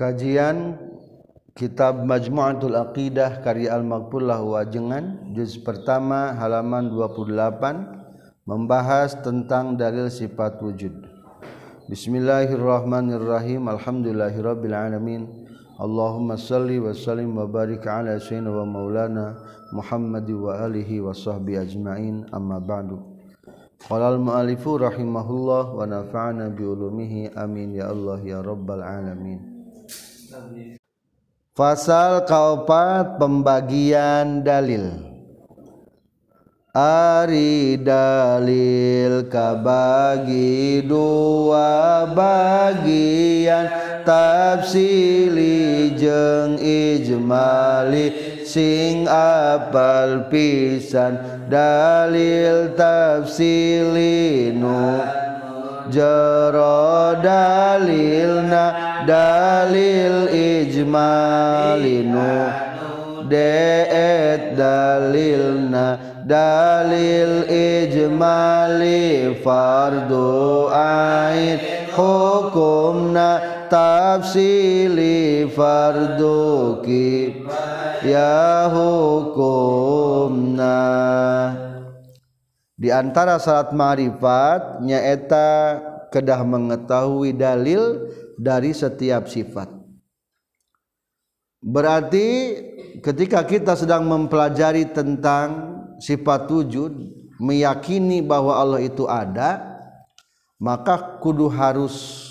Kajian Kitab Majmu'atul Aqidah karya Al-Maghfurlah Wajengan juz pertama halaman 28 membahas tentang dalil sifat wujud. Bismillahirrahmanirrahim. Alhamdulillahirabbil alamin. Allahumma salli wa sallim wa barik ala sayyidina wa maulana Muhammad wa alihi wa sahbihi ajma'in. Amma ba'du. Qala al-mu'allifu rahimahullah wa nafa'ana bi ulumihi amin ya Allah ya rabbal alamin. Fasal kaopat pembagian dalil. Ari dalil kabagi dua bagian. Tafsili jeng ijmali sing apal pisan. Dalil tafsili nu jero dalilna dalil ijmalinu deet dalilna dalil ijmali fardu ain hukumna tafsili fardu ya hukumna di antara salat ma'rifat nyaeta kedah mengetahui dalil dari setiap sifat. Berarti ketika kita sedang mempelajari tentang sifat wujud, meyakini bahwa Allah itu ada, maka kudu harus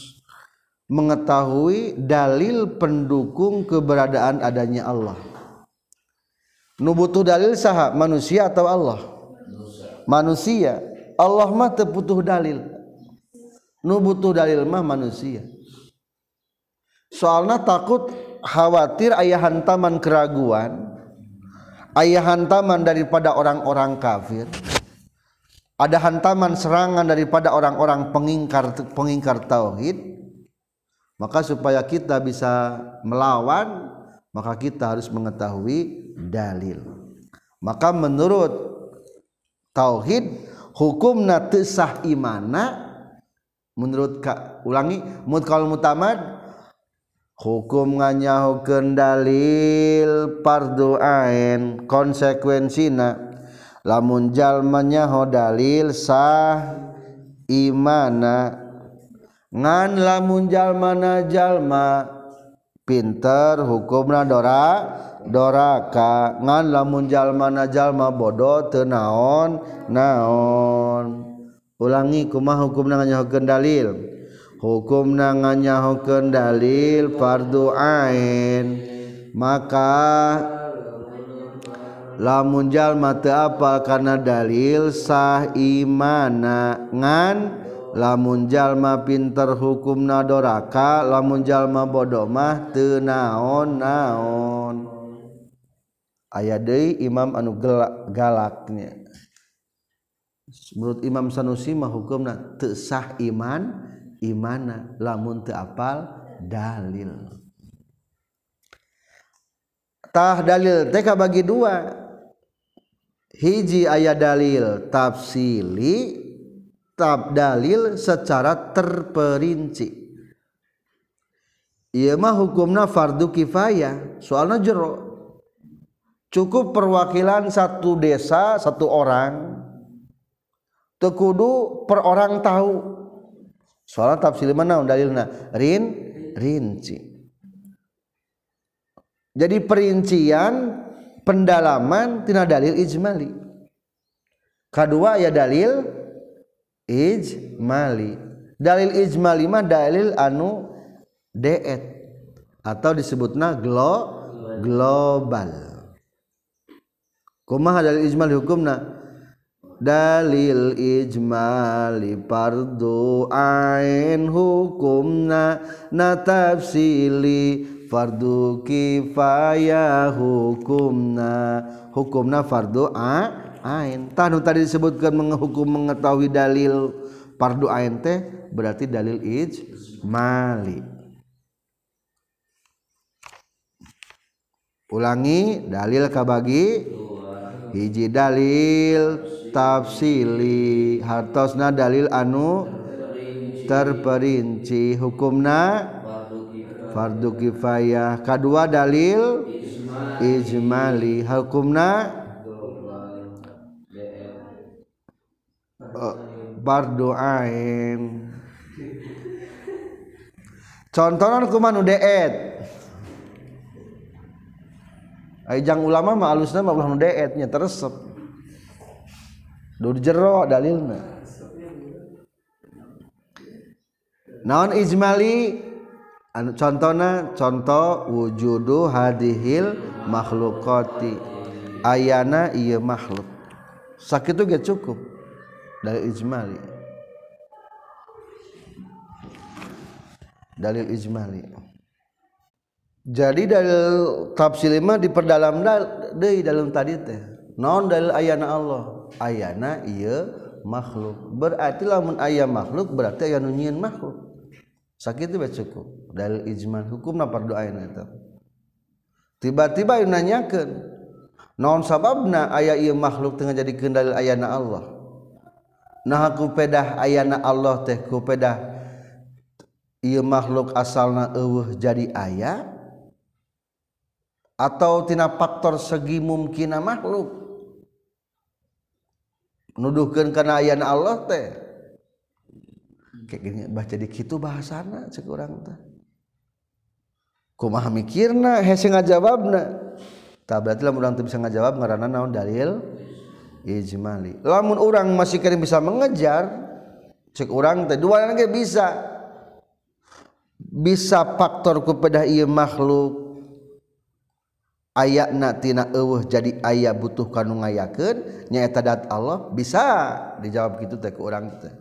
mengetahui dalil pendukung keberadaan adanya Allah. Nu butuh dalil saha manusia atau Allah? Manusia. Allah mah teu butuh dalil. Nu butuh dalil mah manusia. Soalnya takut khawatir ayah hantaman keraguan, ayah hantaman daripada orang-orang kafir, ada hantaman serangan daripada orang-orang pengingkar pengingkar tauhid, maka supaya kita bisa melawan, maka kita harus mengetahui dalil. Maka menurut tauhid hukumna teu sah imana menurut ka ulangi mutkal mutamad hukum nganyahukeun dalil fardu ain konsekuensina lamun jalma nyaho dalil sah imana ngan lamun jalma na jalma pinter hukumna dora doraka. Ngan lamun jalmana jalma bodoh teu naon? Naon. Ulangi kumaha hukum nganyahokeun dalil? Hukum nanganyahukeun dalil fardu ain. Maka lamun jalma teu apal kana dalil sah imana. Ngan lamun jalma pinter hukumna doraka lamun jalma bodoh mah teu naon naon aya deui imam anu galaknya. Menurut Imam Sanusi mah hukumna teu sah iman imana lamun teu apal dalil. Tah dalil teh bagi dua. Hiji ayat dalil tafsili tab dalil secara terperinci. Ieu mah hukumna fardu kifayah soalna jero cukup perwakilan satu desa satu orang. Tekudu per orang tahu. Soalnya tafsir mana dalilna rin rinci. Jadi perincian pendalaman tina dalil ijmali. Kedua ya dalil ijmali. Dalil ijmali mah dalil anu deet. Atau disebutna glo global kumaha dalil ijmali hukumna. Dalil ijmali fardu ain hukumna. Na tafsili fardu kifayah hukumna. Hukumna fardu a ain. Tanu tadi disebutkan menghukum mengetahui dalil fardu ain teh berarti dalil ijmali. Ulangi dalil kabagi hiji dalil tafsili. Hartosna dalil anu terperinci. Hukumna fardu kifayah. Kedua dalil ijmali. Hukumna fardu ain. Contohan kuman udeet Ajang ulama mah alusna mah ulah nu deetnya teresep. Dur jero dalilna. Naon ijmali anu contohna contoh wujudu hadihil makhlukati ayana iya makhluk. Sakitu ge cukup dalil ijmali. Dalil ijmali. jadi dari tafsir lima diperdalam dari dalam tadi teh. Non dari ayana Allah? Ayana iya makhluk. Berarti lamun ayah makhluk berarti ayah nunyian makhluk. Sakit itu cukup. Dari ijmal hukum napar doa itu tiba-tiba yang nanyakan non sababna ayah iya makhluk tengah jadi kendali ayana Allah? Nah aku pedah ayana Allah teh ku pedah iya makhluk asalna eueuh jadi ayah atautina faktor segi mungkin makhluk. Nuduhkan keayaan Allah teh. Kayak gini baca di gitu bahasana sekurang teh. Kumaha mikirna hese ngajawabna. Tak berarti lamun urang bisa ngajawab ngaranna naon dalil? Ijmali. Lamun orang masih kering bisa mengejar cek orang teh dua ge bisa. Bisa faktor kepada iya makhluk. aya natina eueuh jadi ayah butuh kanu ngayakeun nyaeta dat Allah bisa. Dijawab gitu teh ke urang teh.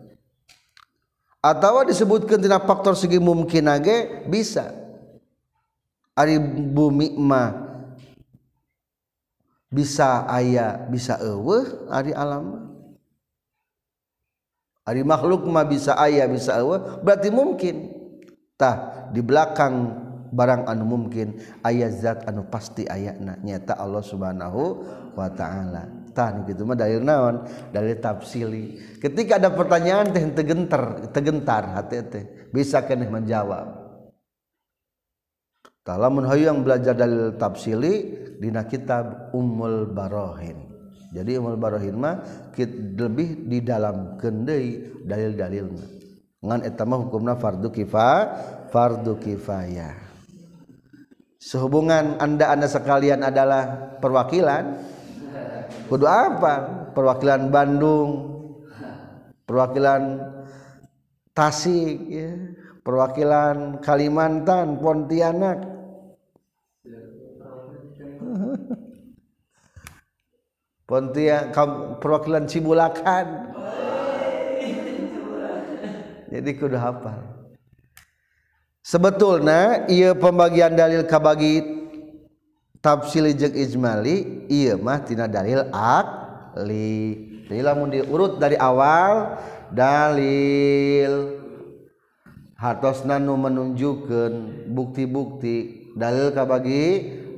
Atawa disebutkeun tidak faktor segi mungkin age bisa. Ari bumi mah bisa ayah bisa eueuh ari alam ari makhluk mah bisa ayah bisa eueuh berarti mungkin tah di belakang barang anu mungkin ayat zat anu pasti ayatna. Nyata Allah Subhanahu wa taala. Gitu mah dalil naon? Dalil tafsili. Ketika ada pertanyaan teh tegenter tegentar hati teh. Bisa kena menjawab. Hayu yang belajar dalil tafsili dina kitab Ummul Barohin. Jadi Ummul Barohin mah lebih di dalam kendai dalil-dalilnya ngan eta mah hukumna fardu kifah fardu kifayah sehubungan anda anda sekalian adalah perwakilan kudu apa? Perwakilan Bandung perwakilan Tasik ya. perwakilan Kalimantan Pontianak. Pontianak perwakilan Cibulakan. Jadi kudu apa sebetulnya ia pembagian dalil kabagi tafsili jeung ijmali iya mah tina dalil akli. Jadi lamun diurut dari awal dalil. Hartosna nu menunjukkan bukti-bukti dalil kabagi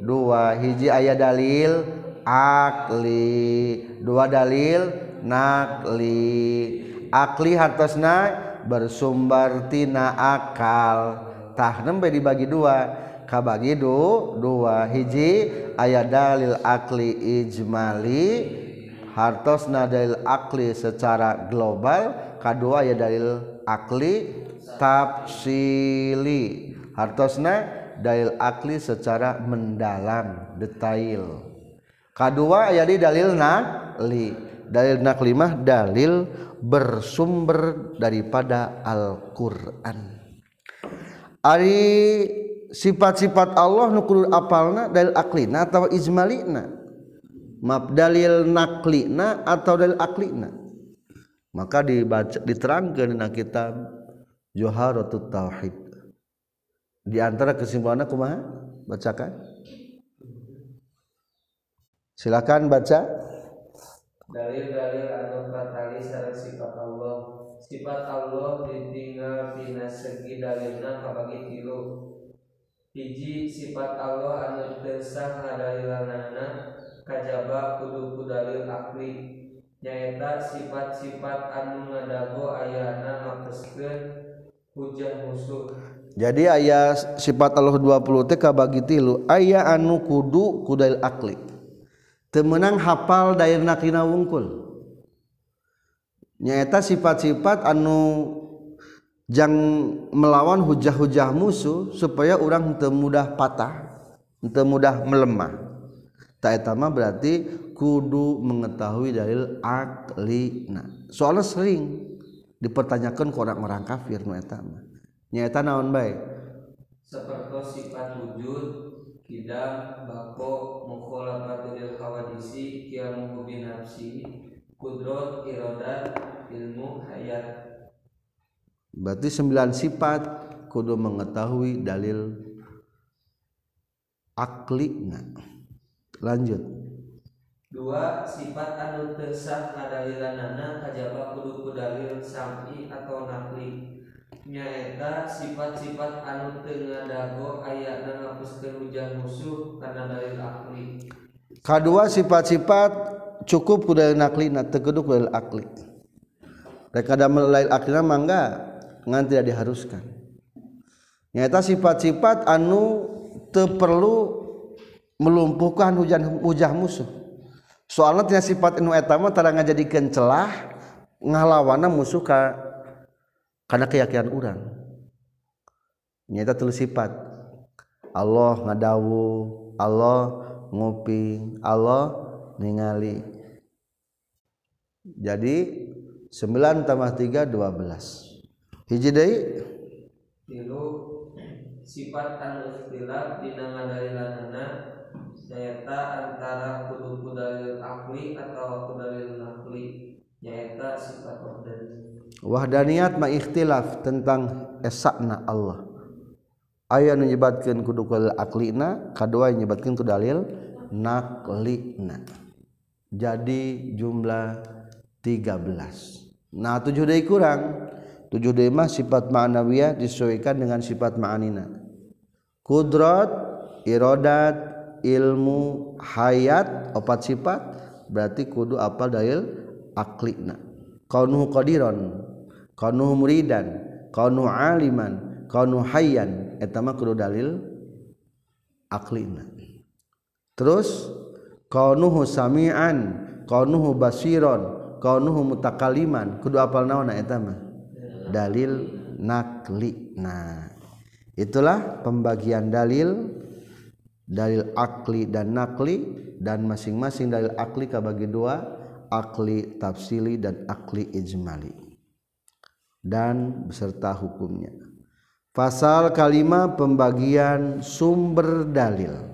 dua. Hiji ayat dalil akli dua dalil nakli. Akli hartosna bersumber tina akal. Tah nembe dibagi dua. Kabagi du dua. Hiji ayat dalil akli ijmali hartos dalil akli secara global. Kedua ayat dalil akli tafsili. Hartosna dalil akli secara mendalam detail. Kedua ayat dalil nakli. Dalil nakli mah dalil bersumber daripada Al-Qur'an Ari sifat-sifat Allah nukur apalna dalil aklina atau izmalina map dalil naklina atau dalil aklina? Maka dibaca diterangkan dalam kitab Joharatul Tauhid. Di antara kesimpulannya kumaha? Bacakan. Silakan baca. Dalil-dalil anu katali sareng sifat Allah sifat Allah ditinggal tina segi dalilna kabagi tilu. Hiji sifat Allah anu tersah ngadalilanana kajaba kudu kudalil akli. Nyaeta sifat-sifat anu ngadago ayana makeskeun hujan musuh. Jadi ayah sifat Allah 20 TK kabagi tilu ayah anu kudu kudail akli. Temenang hafal dairna kina wungkul nyata sifat-sifat anu jang melawan hujah-hujah musuh supaya orang untuk mudah patah untuk mudah melemah. Tak etama berarti kudu mengetahui dalil akli nah soalnya sering dipertanyakan ke orang-orang kafir nu etama nyata naon baik seperti sifat wujud kidam bako mukhalafatul hawadisi kiamu binafsi kudrot irodat ilmu hayat. Berarti sembilan sifat kudu mengetahui dalil akli nah lanjut. Dua sifat anu tersah ngadalilanana kajaba kudu kudalil sam'i atau nakli. Nyaeta sifat-sifat anu tengah dago ayat ngapuskeun hujan musuh karena dalil akli. Kedua sifat-sifat cukup kuda naklina tegeduk lil akli. Rek ada lain aklina mangga ngan tidak diharuskan. Nyata sifat-sifat anu perlu melumpuhkan hujan hujah musuh. Soalnya tina sifat anu etama tara ngajadikeun celah ngalawana musuh ka karena keyakinan orang nyata tulis sifat Allah ngadawu Allah nguping Allah ningali. Jadi 9 tambah 3 12 hiji deui? Tilu sifat anu ikhtilaf dina ngadalilanana nyaeta antara kudu kudalil akli atau kudalil nakli. Nyaeta sifat wahdaniyah wahdaniyat ma ikhtilaf tentang esakna Allah. Aya nu nyebatkeun kudu dalil aklina kadua nyebatkeun ku dalil naklina jadi jumlah 13 nah 7 dari kurang. 7 dari mah sifat ma'nawiyah disesuaikan dengan sifat ma'anina kudrat irodat ilmu hayat opat sifat berarti kudu apal dalil aklina. Kaunuhu qadiron kaunuhu muridan kaunuhu aliman kaunuhu hayyan. Etama kudu dalil aklina. Terus kaunuhu samian kaunuhu basiron kaunuhu mutakaliman. Kudu apal naon eta mah? Dalil nakli. Nah itulah pembagian dalil dalil akli dan nakli dan masing-masing dalil akli kabagi dua akli tafsili dan akli ijmali. Dan beserta hukumnya. Pasal kalimat pembagian sumber dalil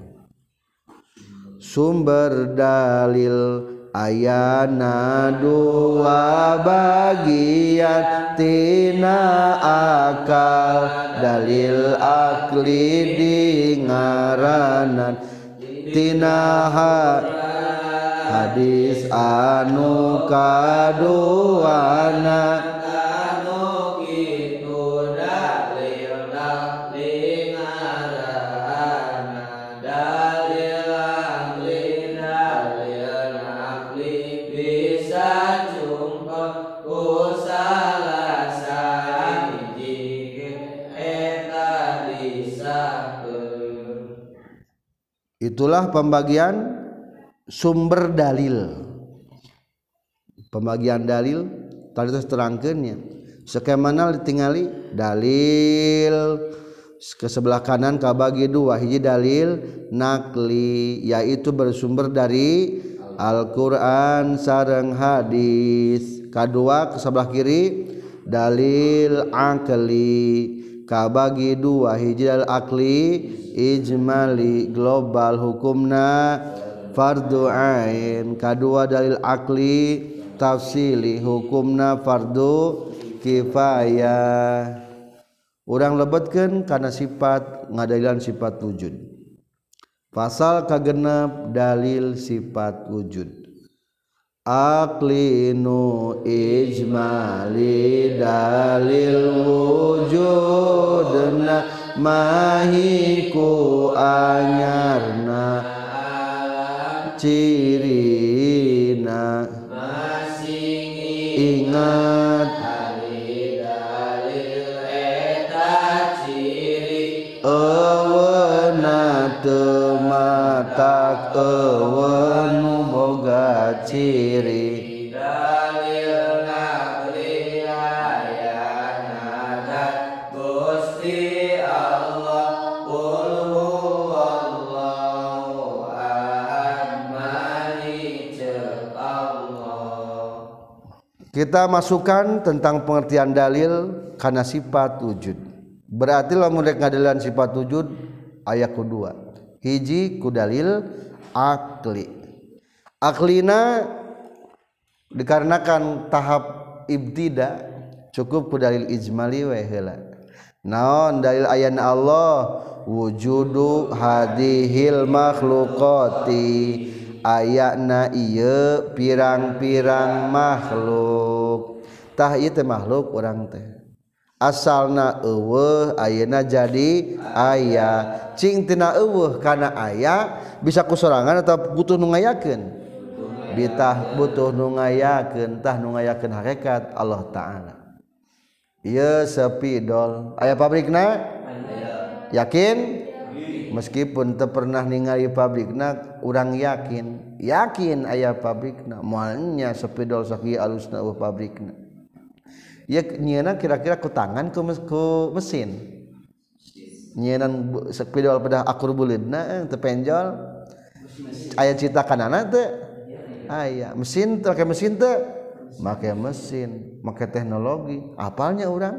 sumber dalil ayana dua bagian tina akal dalil akli di ngaranan. Tina hadis anu kaduana. Itulah pembagian sumber dalil. Pembagian dalil tadi terus terangkannya skemana ditingali dalil. Ke sebelah kanan kabagi dua hiji dalil nakli yaitu bersumber dari Al-Quran sarang hadis. Kedua ke sebelah kiri dalil akli kabagi dua hijjal akli ijmali global hukumna fardu ain. Kadua dalil akli tafsili hukumna fardu kifayah. Orang lebetkan karena sifat ngadailan sifat wujud. Pasal kagenep dalil sifat wujud. aklinu ijmali dalil wujudna mahiku anyarna cirina masih ingat. Ewana tematak ewana Allah kita masukkan tentang pengertian dalil karena sifat wujud. Berarti lamun rek ngadalan sifat wujud ayat kedua. Hiji ku dalil akli aklina dikarenakan tahap ibtida cukup ku dalil ijmali we heula. Naon dalil ayana Allah? Wujudu hadihil makhluqati. Ayana ieu pirang-pirang makhluk. Tah ieu teh makhluk urang teh. Asalna eueuh ayeuna jadi aya. Cing tina eueuh kana aya bisa kusorangan atau butuh nu ngayakeun? bitah butuh nungayakeunntah nungayakeun harekat Allah ta'ala. Ieu sepidol aya pabrikna? Yakin? Meskipun teu pernah ningali pabrikna urang yakin. Yakin aya pabrikna. Moalnya sepidol sakieu alusna eueuh pabrikna. Ya nyeuna kira-kira ku tangan ku, ku mesin. Nyienan sepidol pedah akur bulidna eh, teu penjol. Aya cita kanana teu. Aya mesin teu make mesin teu make mesin make teknologi. Apalnya orang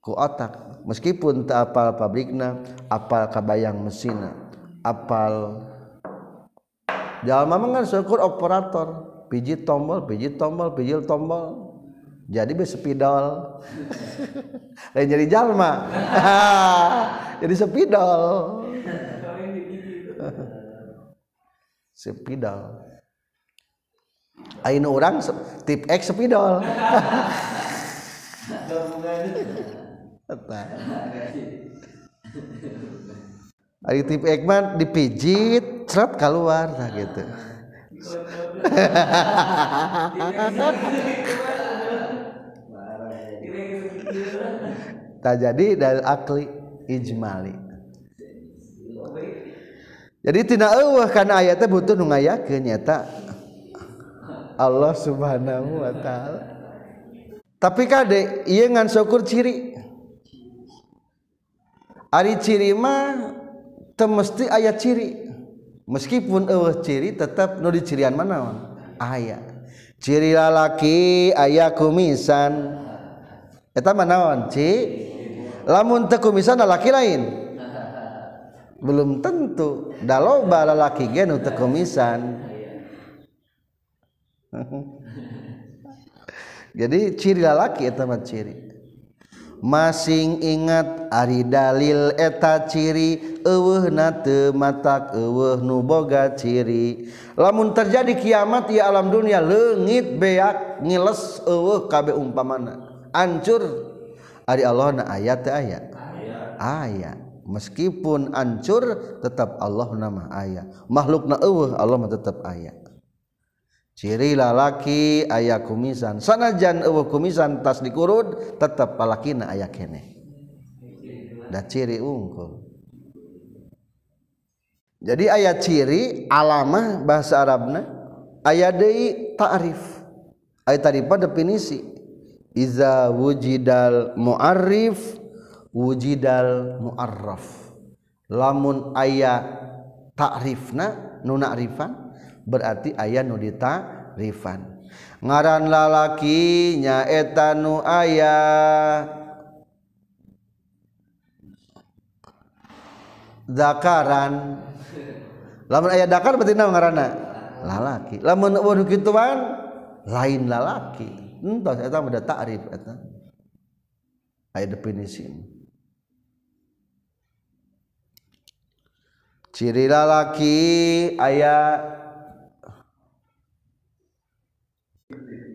ku otak. Meskipun teu apal pabrikna apal kabayang mesinna apal jalma mah kan syukur operator. Pijit tombol pijit tombol pijit tombol. Jadi be sepidol. Lain jadi jalma jadi sepidol. Sepidol Aino orang tip X sepidol. Ari tip X mah dipijit, cerat keluar nah gitu. tak jadi dari akli ijmali. Jadi tina eueuh kana aya teh butuh nu ngayakeun nyata Allah subhanahu Wa ta'ala. Tapi kadek ieu ngan syukur ciri. Ari ciri mah temesti ayat ciri. Meskipun eueuh ciri tetap nu dicirian mana aya. Ciri lalaki aya kumisan. Eta manaon ci? Lamun teu kumisan lalaki lain. Belum tentu. Daloba lalaki ge nu teu kumisan. jadi ciri lalaki etama ciri. Masing ingat Ari dalil eta ciri eueuh nate matak eueuh nu boga ciri. Lamun terjadi kiamat ya alam dunia leungit beak ngiles eueuh kabeh umpamana. Ancur. Ari Allah na ayat teh aya? Aya. Meskipun ancur tetap Allah nama aya. Makhluk na eueuh Allah mah tetap aya. ciri lalaki ayah kumisan. Sanajan eueuh kumisan tas dikurud tetap palakina ayah kene. Da ciri unggul jadi ayat ciri alamah bahasa Arabna ayat deui ta'rif. Ayat tarifah definisi. Iza wujidal mu'arrif wujidal mu'arraf. Lamun ayat ta'rifna nu na'rifan berarti aya nu ditarifan. Ngaran lalaki nyaeta nu aya. Zakaran. Lamun aya dakar berarti naon ngaranna? Lalaki. Lamun eueuh nu kituan lain lalaki. Entos eta mah da ta'rif eta. Aya definisi ciri lalaki aya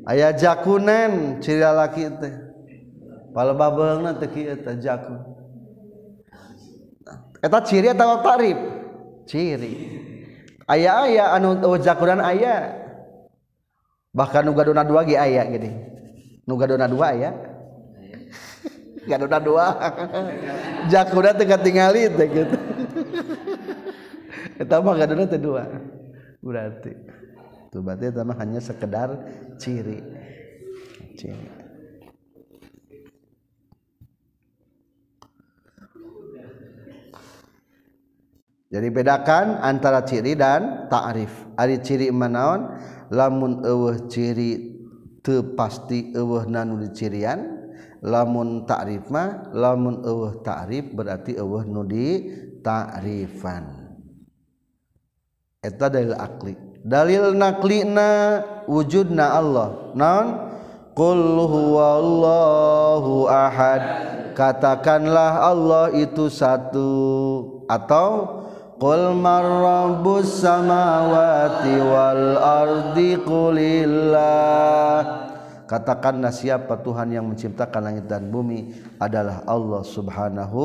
aya jakunen cirilaki teh palebah beungna teh. Kieu teh jakun eta ciri atawa tarif ciri. Aya aya anu oh, jakunan aya. Bahkan nu gadona dua ge aya gini nu gadona dua aya. Gadona dua. Jakuna teu katingali teh gitu. Eta mah gadona teh dua. Berarti. Itu berarti itu hanya sekedar ciri. Ciri. Jadi bedakan antara ciri dan ta'rif. Ari ciri manaon lamun eueuh ciri teu pasti eueuh nanu cirian lamun ta'rif mah lamun eueuh ta'rif berarti eueuh nu di ta'rifan eta dalil akli. Dalil naklina wujudna Allah. Naon? Qul huwallahu ahad. Katakanlah Allah itu satu. Atau Qul man rabbus samawati wal ardi qulillah. Katakanlah siapa Tuhan yang menciptakan langit dan bumi adalah Allah Subhanahu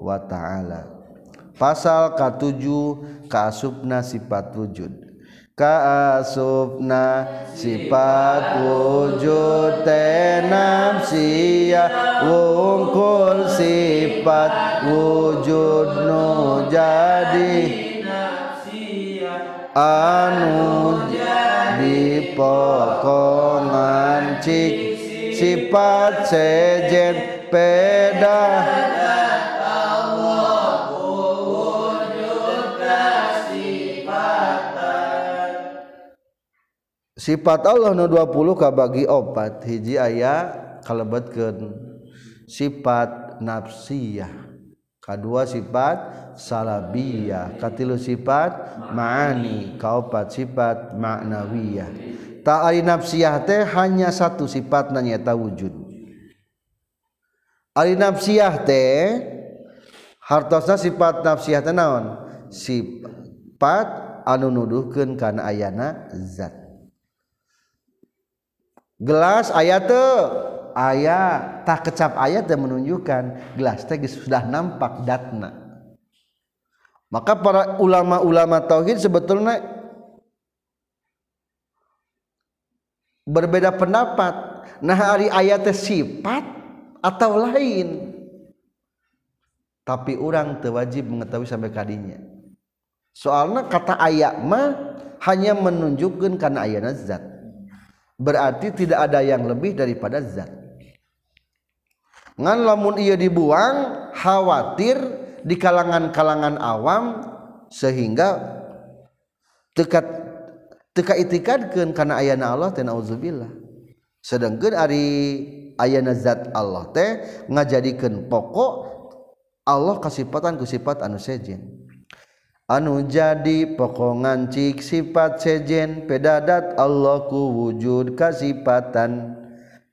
wa taala. Pasal ke-7 kaasupna sifat wujud. Kaasupna sifat wujud tenamsia wungkul sifat wujud nu jadi. Anu di pokongan cik sifat sejen peda sifat Allah nu 20 kabagi opat hiji aya kalebetkeun. Sifat nafsiyah kedua sifat salabiyah katilu sifat maani kaopat sifat maknawiyah tak ari nafsiyah teh hanya satu sifat nanyata wujud. Ari nafsiyah teh hartosna sifat nafsiyah teh naon? Sifat anu nuduhkeun kana ayana zat. Gelas ayat ayat tak kecap ayat dan menunjukkan gelas teh sudah nampak datna. Maka para ulama-ulama tauhid sebetulnya berbeda pendapat. Nah hari ayat teh sifat atau lain. Tapi orang terwajib mengetahui sampai kadinya soalnya kata ayat mah hanya menunjukkan karena ayat zat berarti tidak ada yang lebih daripada zat. Ngan lamun ia dibuang khawatir di kalangan-kalangan awam sehingga tekat teka itikadkeun kana ayana Allah teh naudzubillah. Sedangkeun ari ayana zat Allah teh ngajadikeun pokok Allah kasifatan ku sifat anu sejen. anu jadi pokongan cik sifat sejen pedadat Allah ku wujud kasipatan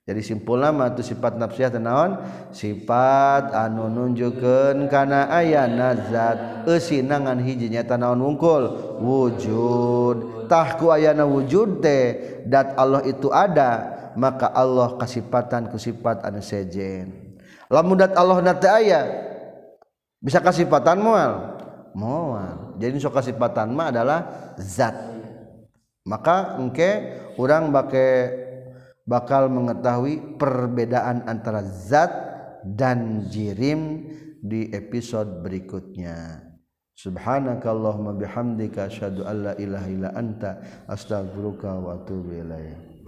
jadi simpul nama tu sifat nafsiyah tenawan sifat anu nunjukkeun kana aya nazat eusinangan hijinya tanawan wungkul? Wujud. Tah ku ayana wujud teh dat Allah itu ada maka Allah kasipatan ku sifat anu sejen. Lamun dat Allah na teu aya bisa kasipatan moal moal jadi soka sifatan mah adalah zat. Maka engke orang pakai bakal mengetahui perbedaan antara zat dan jirim di episode berikutnya. Subhanakallahumma bihamdika asyhadu alla ilaha illa anta astaghfiruka wa atubu ilaik.